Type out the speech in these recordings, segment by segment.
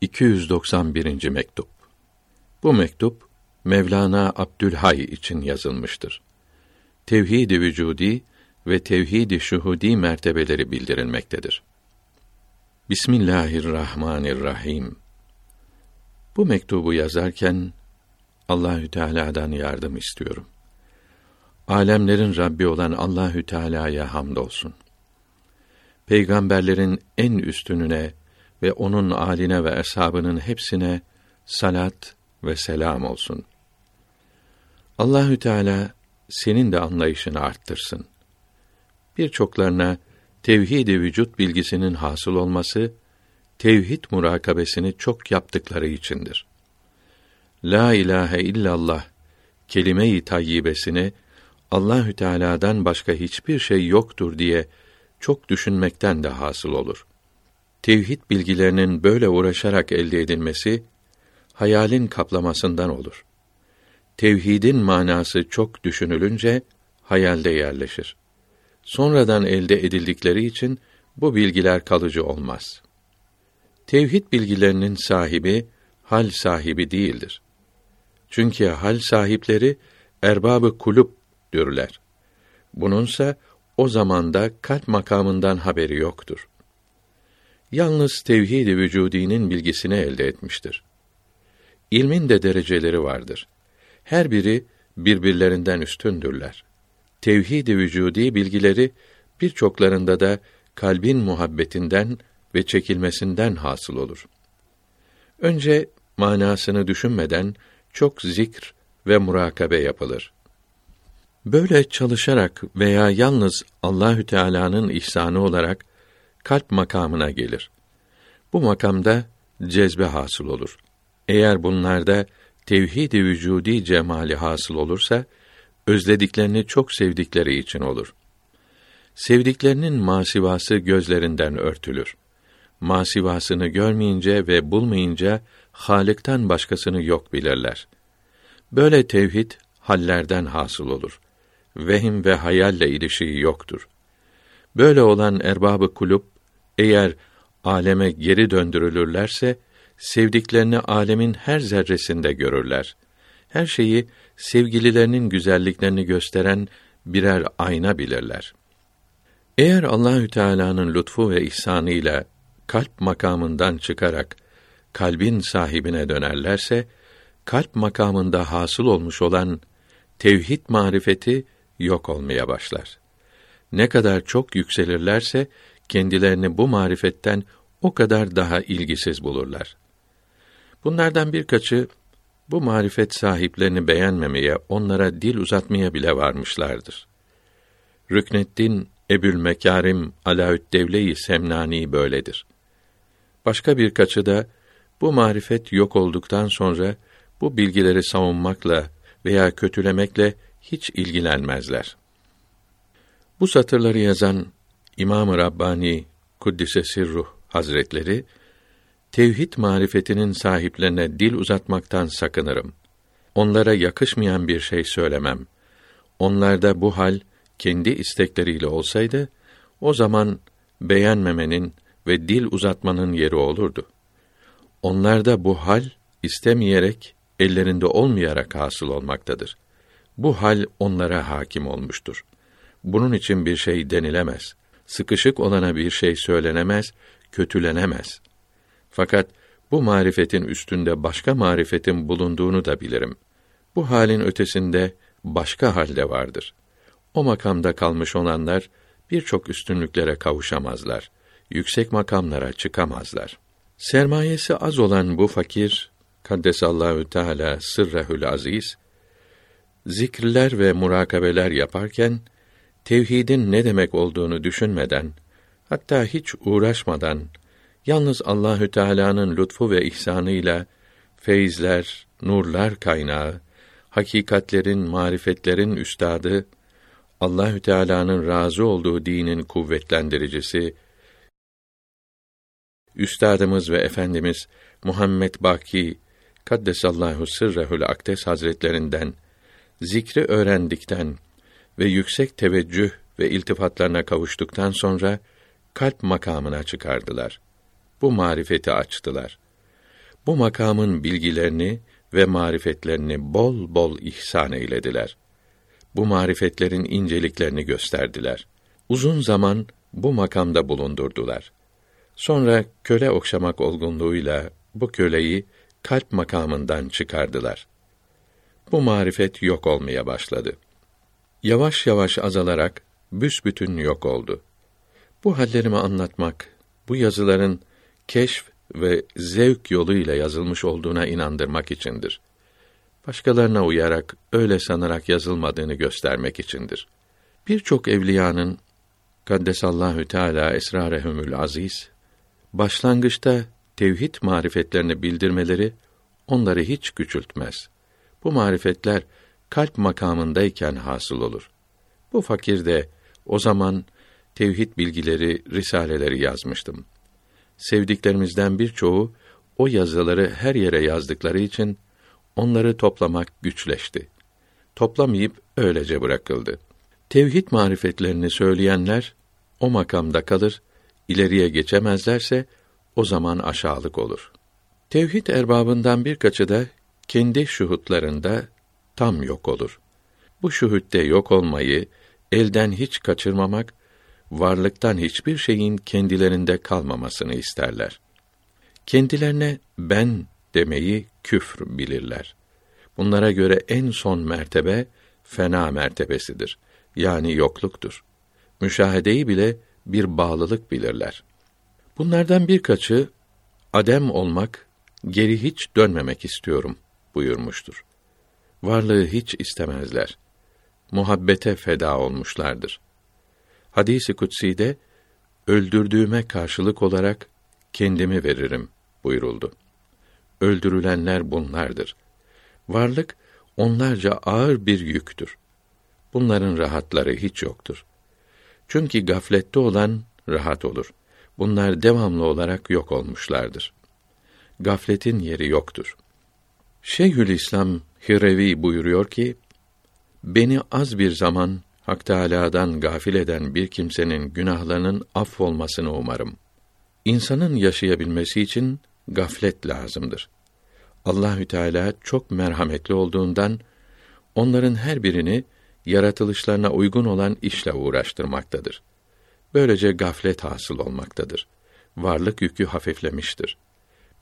291. mektup. Bu mektup Mevlana Abdülhay için yazılmıştır. Tevhid-i vücudi ve tevhid-i şuhudi mertebeleri bildirilmektedir. Bismillahirrahmanirrahim. Bu mektubu yazarken Allahü Teala'dan yardım istiyorum. Alemlerin Rabbi olan Allahü Teala'ya hamdolsun. Peygamberlerin en üstününe ve onun aline ve eshabının hepsine salat ve selam olsun. Allahü Teala senin de anlayışını arttırsın. Birçoklarına tevhid-i vücut bilgisinin hasıl olması tevhid murakabesini çok yaptıkları içindir. La ilahe illallah kelime-i tayyibesini Allahü Teala'dan başka hiçbir şey yoktur diye çok düşünmekten de hasıl olur. Tevhid bilgilerinin böyle uğraşarak elde edilmesi hayalin kaplamasından olur. Tevhidin manası çok düşünülünce hayalde yerleşir. Sonradan elde edildikleri için bu bilgiler kalıcı olmaz. Tevhid bilgilerinin sahibi hal sahibi değildir. Çünkü hal sahipleri erbabı kulüp dürler. Bununsa o zamanda kalp makamından haberi yoktur. Yalnız tevhid-i vücudinin bilgisini elde etmiştir. İlmin de dereceleri vardır. Her biri birbirlerinden üstündürler. Tevhid-i vücudi bilgileri birçoklarında da kalbin muhabbetinden ve çekilmesinden hasıl olur. Önce manasını düşünmeden çok zikr ve murakabe yapılır. Böyle çalışarak veya yalnız Allahü Teala'nın ihsanı olarak kalp makamına gelir. Bu makamda cezbe hasıl olur. Eğer bunlarda tevhid-i vücudi cemali hasıl olursa özlediklerini çok sevdikleri için olur. Sevdiklerinin masivası gözlerinden örtülür. Masivasını görmeyince ve bulmayınca Halık'tan başkasını yok bilirler. Böyle tevhid hallerden hasıl olur. Vehim ve hayalle ilişiği yoktur. Böyle olan erbabı kulüp eğer aleme geri döndürülürlerse sevdiklerini alemin her zerresinde görürler. Her şeyi sevgililerinin güzelliklerini gösteren birer ayna bilirler. Eğer Allahü Teala'nın lütfu ve ihsanıyla kalp makamından çıkarak kalbin sahibine dönerlerse kalp makamında hasıl olmuş olan tevhid marifeti yok olmaya başlar. Ne kadar çok yükselirlerse kendilerini bu marifetten o kadar daha ilgisiz bulurlar. Bunlardan birkaçı bu marifet sahiplerini beğenmemeye, onlara dil uzatmaya bile varmışlardır. Rükneddin Ebül Mekarim Alaüddevle-i Semnani böyledir. Başka birkaçı da bu marifet yok olduktan sonra bu bilgileri savunmakla veya kötülemekle hiç ilgilenmezler. Bu satırları yazan İmam-ı Rabbani Kuddise Sirruh Hazretleri tevhid marifetinin sahiplerine dil uzatmaktan sakınırım. Onlara yakışmayan bir şey söylemem. Onlarda bu hal kendi istekleriyle olsaydı o zaman beğenmemenin ve dil uzatmanın yeri olurdu. Onlarda bu hal istemeyerek, ellerinde olmayarak hasıl olmaktadır. Bu hal onlara hakim olmuştur. Bunun için bir şey denilemez. Sıkışık olana bir şey söylenemez, kötülenemez. Fakat bu marifetin üstünde başka marifetin bulunduğunu da bilirim. Bu halin ötesinde başka halde vardır. O makamda kalmış olanlar birçok üstünlüklere kavuşamazlar. Yüksek makamlara çıkamazlar. Sermayesi az olan bu fakir Kaddesallahu Teala sırrehül aziz zikirler ve murakabeler yaparken tevhidin ne demek olduğunu düşünmeden hatta hiç uğraşmadan yalnız Allahü Teala'nın lütfu ve ihsanıyla feyizler, nurlar kaynağı, hakikatlerin, marifetlerin üstadı, Allahü Teala'nın razı olduğu dinin kuvvetlendiricisi, üstadımız ve efendimiz Muhammed Baki Kaddesallahu sırrehül akdes hazretlerinden zikri öğrendikten ve yüksek teveccüh ve iltifatlarına kavuştuktan sonra kalp makamına çıkardılar. Bu marifeti açtılar. bu makamın bilgilerini ve marifetlerini bol bol ihsan eylediler. Bu marifetlerin inceliklerini gösterdiler. Uzun zaman bu makamda bulundurdular. Sonra köle okşamak olgunluğuyla bu köleyi kalp makamından çıkardılar. Bu marifet yok olmaya başladı. Yavaş yavaş azalarak büsbütün yok oldu. Bu hallerimi anlatmak, bu yazıların keşf ve zevk yoluyla yazılmış olduğuna inandırmak içindir. Başkalarına uyarak, öyle sanarak yazılmadığını göstermek içindir. Birçok evliyanın Kaddesallahu Teala esrarehumül aziz başlangıçta tevhid marifetlerini bildirmeleri onları hiç küçültmez. Bu marifetler kalp makamındayken hasıl olur. Bu fakir de o zaman tevhid bilgileri, risaleleri yazmıştım. Sevdiklerimizden birçoğu o yazıları her yere yazdıkları için onları toplamak güçleşti. Toplamayıp öylece bırakıldı. Tevhid marifetlerini söyleyenler o makamda kalır, ileriye geçemezlerse o zaman aşağılık olur. Tevhid erbabından birkaçı da kendi şuhutlarında tam yok olur. Bu şuhütte yok olmayı elden hiç kaçırmamak, varlıktan hiçbir şeyin kendilerinde kalmamasını isterler. Kendilerine ben demeyi küfr bilirler. Bunlara göre en son mertebe fena mertebesidir. Yani yokluktur. Müşahedeyi bile bir bağlılık bilirler. Bunlardan birkaçı adem olmak, geri hiç dönmemek istiyorum buyurmuştur. Varlığı hiç istemezler. Muhabbete feda olmuşlardır. Hadisi kutsi'de öldürdüğüme karşılık olarak kendimi veririm buyuruldu. Öldürülenler bunlardır. Varlık onlarca ağır bir yüktür. Bunların rahatları hiç yoktur. Çünkü gaflette olan rahat olur. Bunlar devamlı olarak yok olmuşlardır. Gafletin yeri yoktur. Şeyhülislam Hirevi buyuruyor ki, beni az bir zaman Hak Teâlâ'dan gafil eden bir kimsenin günahlarının affolmasını umarım. İnsanın yaşayabilmesi için gaflet lazımdır. Allahü Teala çok merhametli olduğundan onların her birini yaratılışlarına uygun olan işle uğraştırmaktadır. Böylece gaflet hasıl olmaktadır. Varlık yükü hafiflemiştir.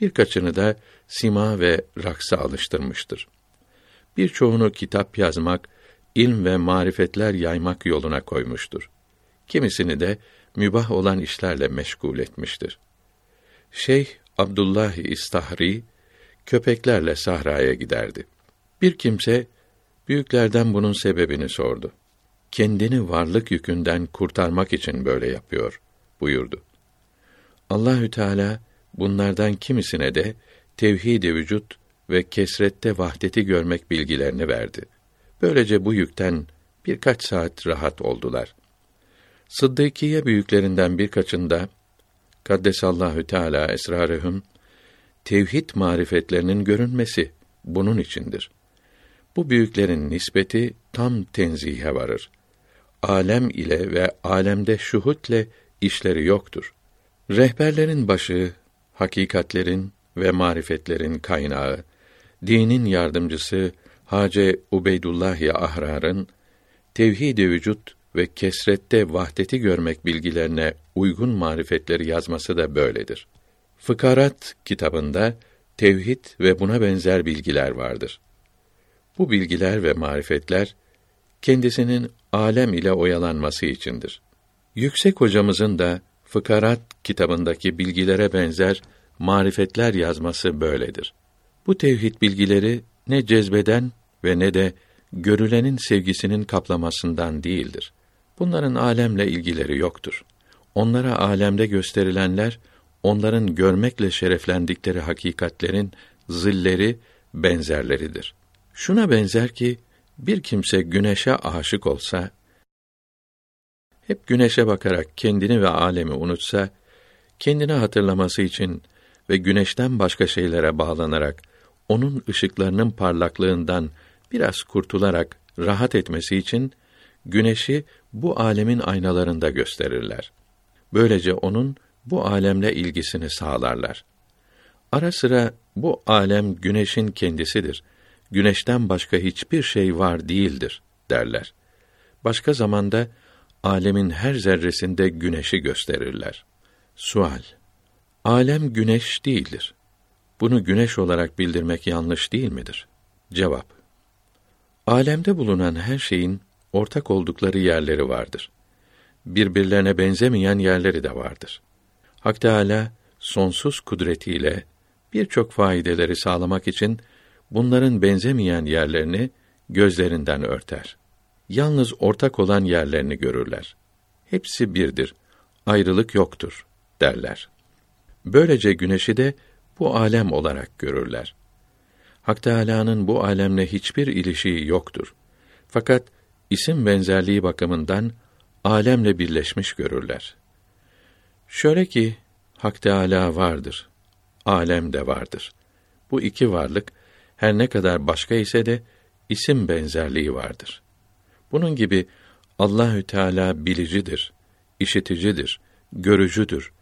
Birkaçını da sima ve raksa alıştırmıştır. Birçoğunu kitap yazmak, ilm ve marifetler yaymak yoluna koymuştur. Kimisini de mübah olan işlerle meşgul etmiştir. Şeyh Abdullah İstahri köpeklerle sahraya giderdi. Bir kimse büyüklerden bunun sebebini sordu. Kendini varlık yükünden kurtarmak için böyle yapıyor buyurdu. Allahü Teala bunlardan kimisine de tevhid-i vücut ve kesrette vahdeti görmek bilgilerini verdi. Böylece bu yükten birkaç saat rahat oldular. Sıddıkiye büyüklerinden birkaçında Kaddesallahu Teala esrarehum tevhid marifetlerinin görünmesi bunun içindir. Bu büyüklerin nispeti tam tenzihe varır. Alem ile ve alemde şuhutle işleri yoktur. Rehberlerin başı, hakikatlerin ve marifetlerin kaynağı, dinin yardımcısı Hace Ubeydullah Ahrar'ın tevhid-i vücut ve kesrette vahdeti görmek bilgilerine uygun marifetleri yazması da böyledir. Fıkarat kitabında tevhid ve buna benzer bilgiler vardır. Bu bilgiler ve marifetler kendisinin alem ile oyalanması içindir. Yüksek hocamızın da Fıkarat kitabındaki bilgilere benzer marifetler yazması böyledir. Bu tevhid bilgileri ne cezbeden ve ne de görülenin sevgisinin kaplamasından değildir. Bunların alemle ilgileri yoktur. Onlara alemde gösterilenler onların görmekle şereflendikleri hakikatlerin zilleri, benzerleridir. Şuna benzer ki bir kimse güneşe aşık olsa hep güneşe bakarak kendini ve alemi unutsa kendini hatırlaması için ve güneşten başka şeylere bağlanarak onun ışıklarının parlaklığından biraz kurtularak rahat etmesi için güneşi bu alemin aynalarında gösterirler. Böylece onun bu alemle ilgisini sağlarlar. Ara sıra bu alem güneşin kendisidir. Güneşten başka hiçbir şey var değildir derler. Başka zamanda alemin her zerresinde güneşi gösterirler. Sual: Alem güneş değildir. Bunu güneş olarak bildirmek yanlış değil midir? Cevap: Alemde bulunan her şeyin ortak oldukları yerleri vardır. Birbirlerine benzemeyen yerleri de vardır. Hak Teâlâ, sonsuz kudretiyle birçok faydeleri sağlamak için bunların benzemeyen yerlerini gözlerinden örter. Yalnız ortak olan yerlerini görürler. Hepsi birdir, ayrılık yoktur derler. Böylece güneşi de bu alem olarak görürler. Hak Teâlâ'nın bu alemle hiçbir ilişiği yoktur. Fakat isim benzerliği bakımından alemle birleşmiş görürler. Şöyle ki Hak Teâlâ vardır. Alem de vardır. Bu iki varlık her ne kadar başka ise de isim benzerliği vardır. Bunun gibi Allahü Teala bilicidir, işiticidir, görücüdür,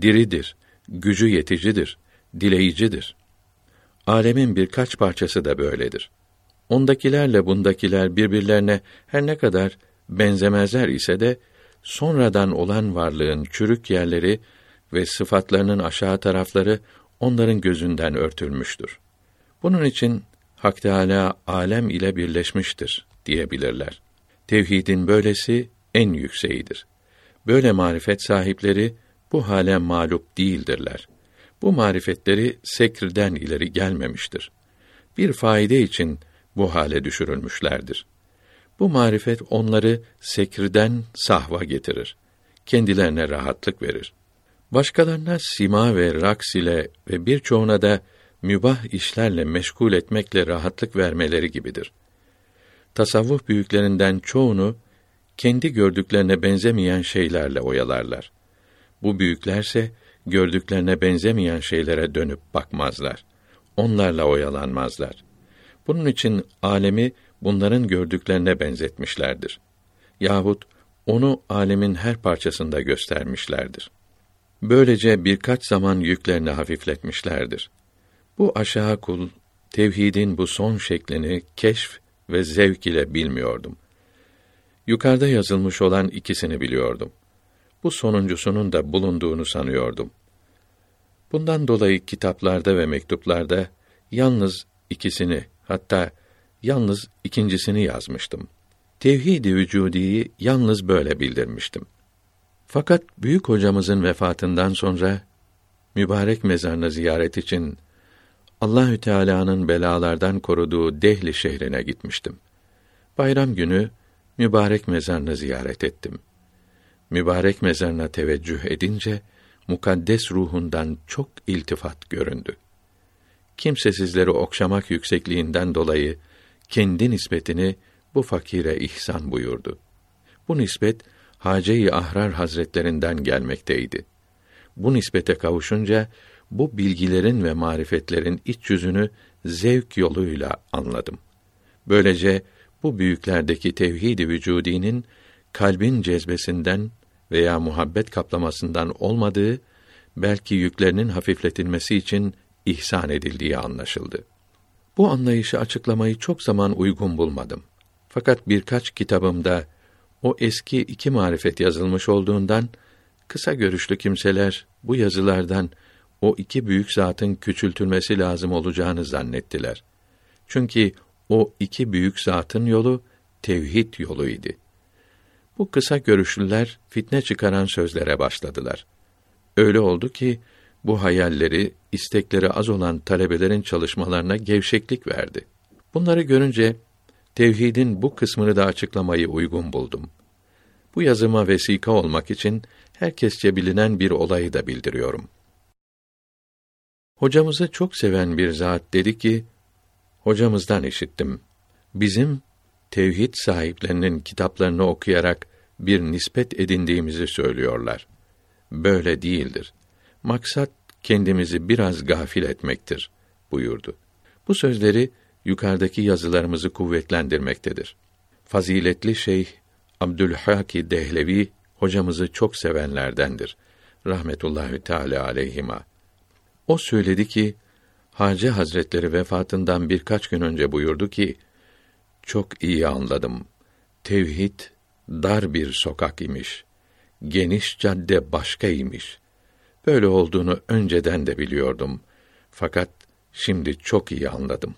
diridir, gücü yeticidir, dileyicidir. Alemin birkaç parçası da böyledir. Ondakilerle bundakiler birbirlerine her ne kadar benzemezler ise de sonradan olan varlığın çürük yerleri ve sıfatlarının aşağı tarafları onların gözünden örtülmüştür. Bunun için Hak Teâlâ alem ile birleşmiştir diyebilirler. Tevhidin böylesi en yükseğidir. Böyle marifet sahipleri bu hale mağlup değildirler. Bu marifetleri sekrden ileri gelmemiştir. Bir faide için bu hale düşürülmüşlerdir. Bu marifet onları sekrden sahva getirir. Kendilerine rahatlık verir. Başkalarına sima ve raks ile ve birçoğuna da mübah işlerle meşgul etmekle rahatlık vermeleri gibidir. Tasavvuf büyüklerinden çoğunu kendi gördüklerine benzemeyen şeylerle oyalarlar. Bu büyüklerse gördüklerine benzemeyen şeylere dönüp bakmazlar. Onlarla oyalanmazlar. Bunun için alemi bunların gördüklerine benzetmişlerdir. Yahut onu alemin her parçasında göstermişlerdir. Böylece birkaç zaman yüklerini hafifletmişlerdir. Bu aşağı kul tevhidin bu son şeklini keşf ve zevk ile bilmiyordum. Yukarıda yazılmış olan ikisini biliyordum. Bu sonuncusunun da bulunduğunu sanıyordum. Bundan dolayı kitaplarda ve mektuplarda yalnız ikisini, hatta yalnız ikincisini yazmıştım. Tevhid-i vücudiyi yalnız böyle bildirmiştim. Fakat büyük hocamızın vefatından sonra mübarek mezarını ziyaret için Allahü Teala'nın belalardan koruduğu Dehli şehrine gitmiştim. Bayram günü mübarek mezarını ziyaret ettim. Mübarek mezarına teveccüh edince mukaddes ruhundan çok iltifat göründü. Kimsesizleri okşamak yüksekliğinden dolayı kendi nispetini bu fakire ihsan buyurdu. Bu nispet Hace-i Ahrar Hazretlerinden gelmekteydi. Bu nispete kavuşunca bu bilgilerin ve marifetlerin iç yüzünü zevk yoluyla anladım. Böylece bu büyüklerdeki tevhid-i vücudinin kalbin cezbesinden veya muhabbet kaplamasından olmadığı, belki yüklerinin hafifletilmesi için ihsan edildiği anlaşıldı. Bu anlayışı açıklamayı çok zaman uygun bulmadım. Fakat birkaç kitabımda o eski iki marifet yazılmış olduğundan kısa görüşlü kimseler bu yazılardan o iki büyük zatın küçültülmesi lazım olacağını zannettiler. Çünkü o iki büyük zatın yolu tevhid yoluydu. Bu kısa görüşlüler fitne çıkaran sözlere başladılar. Öyle oldu ki bu hayalleri, istekleri az olan talebelerin çalışmalarına gevşeklik verdi. Bunları görünce tevhidin bu kısmını da açıklamayı uygun buldum. Bu yazıma vesika olmak için herkesçe bilinen bir olayı da bildiriyorum. Hocamızı çok seven bir zat dedi ki, hocamızdan işittim. Bizim tevhid sahiplerinin kitaplarını okuyarak bir nispet edindiğimizi söylüyorlar. Böyle değildir. Maksat kendimizi biraz gafil etmektir buyurdu. Bu sözleri yukarıdaki yazılarımızı kuvvetlendirmektedir. Faziletli Şeyh Abdülhaki Dehlevi hocamızı çok sevenlerdendir. Rahmetullahi Teala aleyhima. O söyledi ki, Hacı Hazretleri vefatından birkaç gün önce buyurdu ki, çok iyi anladım. Tevhid dar bir sokak imiş. Geniş cadde başka imiş. Böyle olduğunu önceden de biliyordum. Fakat şimdi çok iyi anladım.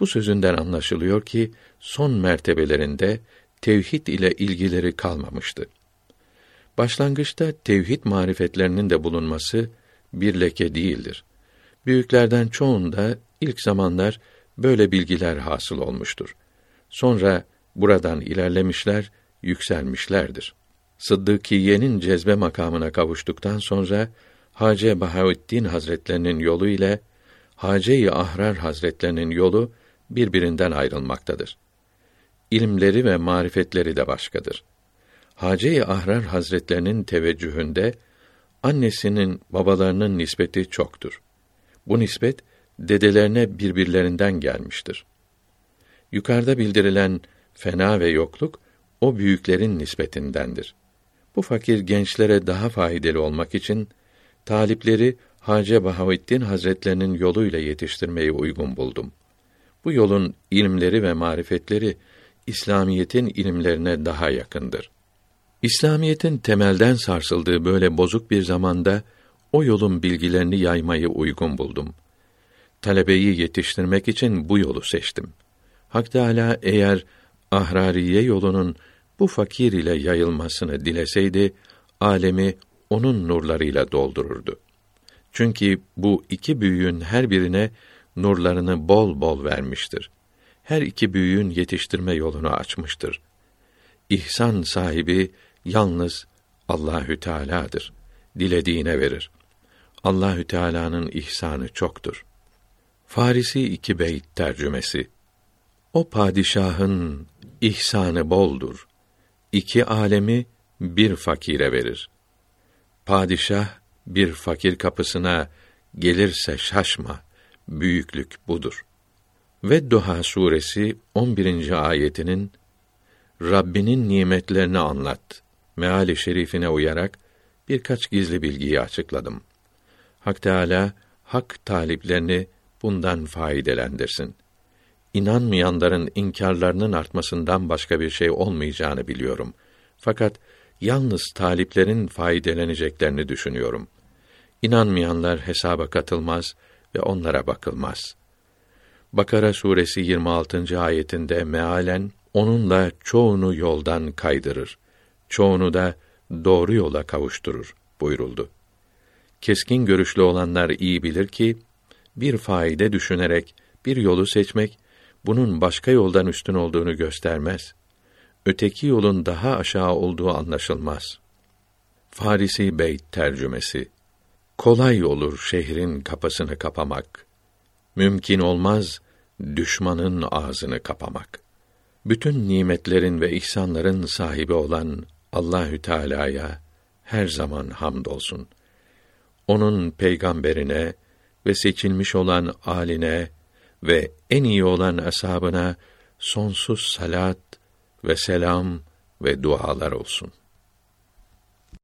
Bu sözünden anlaşılıyor ki son mertebelerinde tevhid ile ilgileri kalmamıştı. Başlangıçta tevhid marifetlerinin de bulunması bir leke değildir. Büyüklerden çoğunda ilk zamanlar böyle bilgiler hasıl olmuştur. Sonra buradan ilerlemişler, yükselmişlerdir. Sıddıkiye'nin cezbe makamına kavuştuktan sonra Hace Bahaüddin Hazretlerinin yolu ile Hace-i Ahrar Hazretlerinin yolu birbirinden ayrılmaktadır. İlimleri ve marifetleri de başkadır. Hace-i Ahrar Hazretlerinin teveccühünde annesinin babalarının nispeti çoktur. Bu nispet dedelerine birbirlerinden gelmiştir. Yukarıda bildirilen fena ve yokluk o büyüklerin nispetindendir. Bu fakir gençlere daha faydalı olmak için talipleri Hace Bahavettin Hazretlerinin yoluyla yetiştirmeyi uygun buldum. Bu yolun ilimleri ve marifetleri İslamiyetin ilimlerine daha yakındır. İslamiyetin temelden sarsıldığı böyle bozuk bir zamanda o yolun bilgilerini yaymayı uygun buldum. Talebeyi yetiştirmek için bu yolu seçtim. Hak Teâlâ eğer ahrariye yolunun bu fakir ile yayılmasını dileseydi, alemi onun nurlarıyla doldururdu. Çünkü bu iki büyüğün her birine nurlarını bol bol vermiştir. Her iki büyüğün yetiştirme yolunu açmıştır. İhsan sahibi yalnız Allahü Teala'dır. Dilediğine verir. Allahü Teala'nın ihsanı çoktur. Farisi iki beyt tercümesi. O padişahın ihsanı boldur. İki alemi bir fakire verir. Padişah bir fakir kapısına gelirse şaşma. Büyüklük budur. Ve Duha suresi 11. ayetinin Rabbinin nimetlerini anlat meali şerifine uyarak birkaç gizli bilgiyi açıkladım. Hak Teâlâ, hak taliplerini bundan faydelendirsin. İnanmayanların inkarlarının artmasından başka bir şey olmayacağını biliyorum. Fakat yalnız taliplerin faydeleneceklerini düşünüyorum. İnanmayanlar hesaba katılmaz ve onlara bakılmaz. Bakara suresi 26. ayetinde mealen onunla çoğunu yoldan kaydırır. Çoğunu da doğru yola kavuşturur buyuruldu. Keskin görüşlü olanlar iyi bilir ki bir faide düşünerek bir yolu seçmek bunun başka yoldan üstün olduğunu göstermez. Öteki yolun daha aşağı olduğu anlaşılmaz. Farisi Beyt tercümesi Kolay olur şehrin kapısını kapamak. Mümkün olmaz düşmanın ağzını kapamak. Bütün nimetlerin ve ihsanların sahibi olan Allahü Teala'ya her zaman hamdolsun. Onun peygamberine ve seçilmiş olan aline ve en iyi olan ashabına sonsuz salat ve selam ve dualar olsun.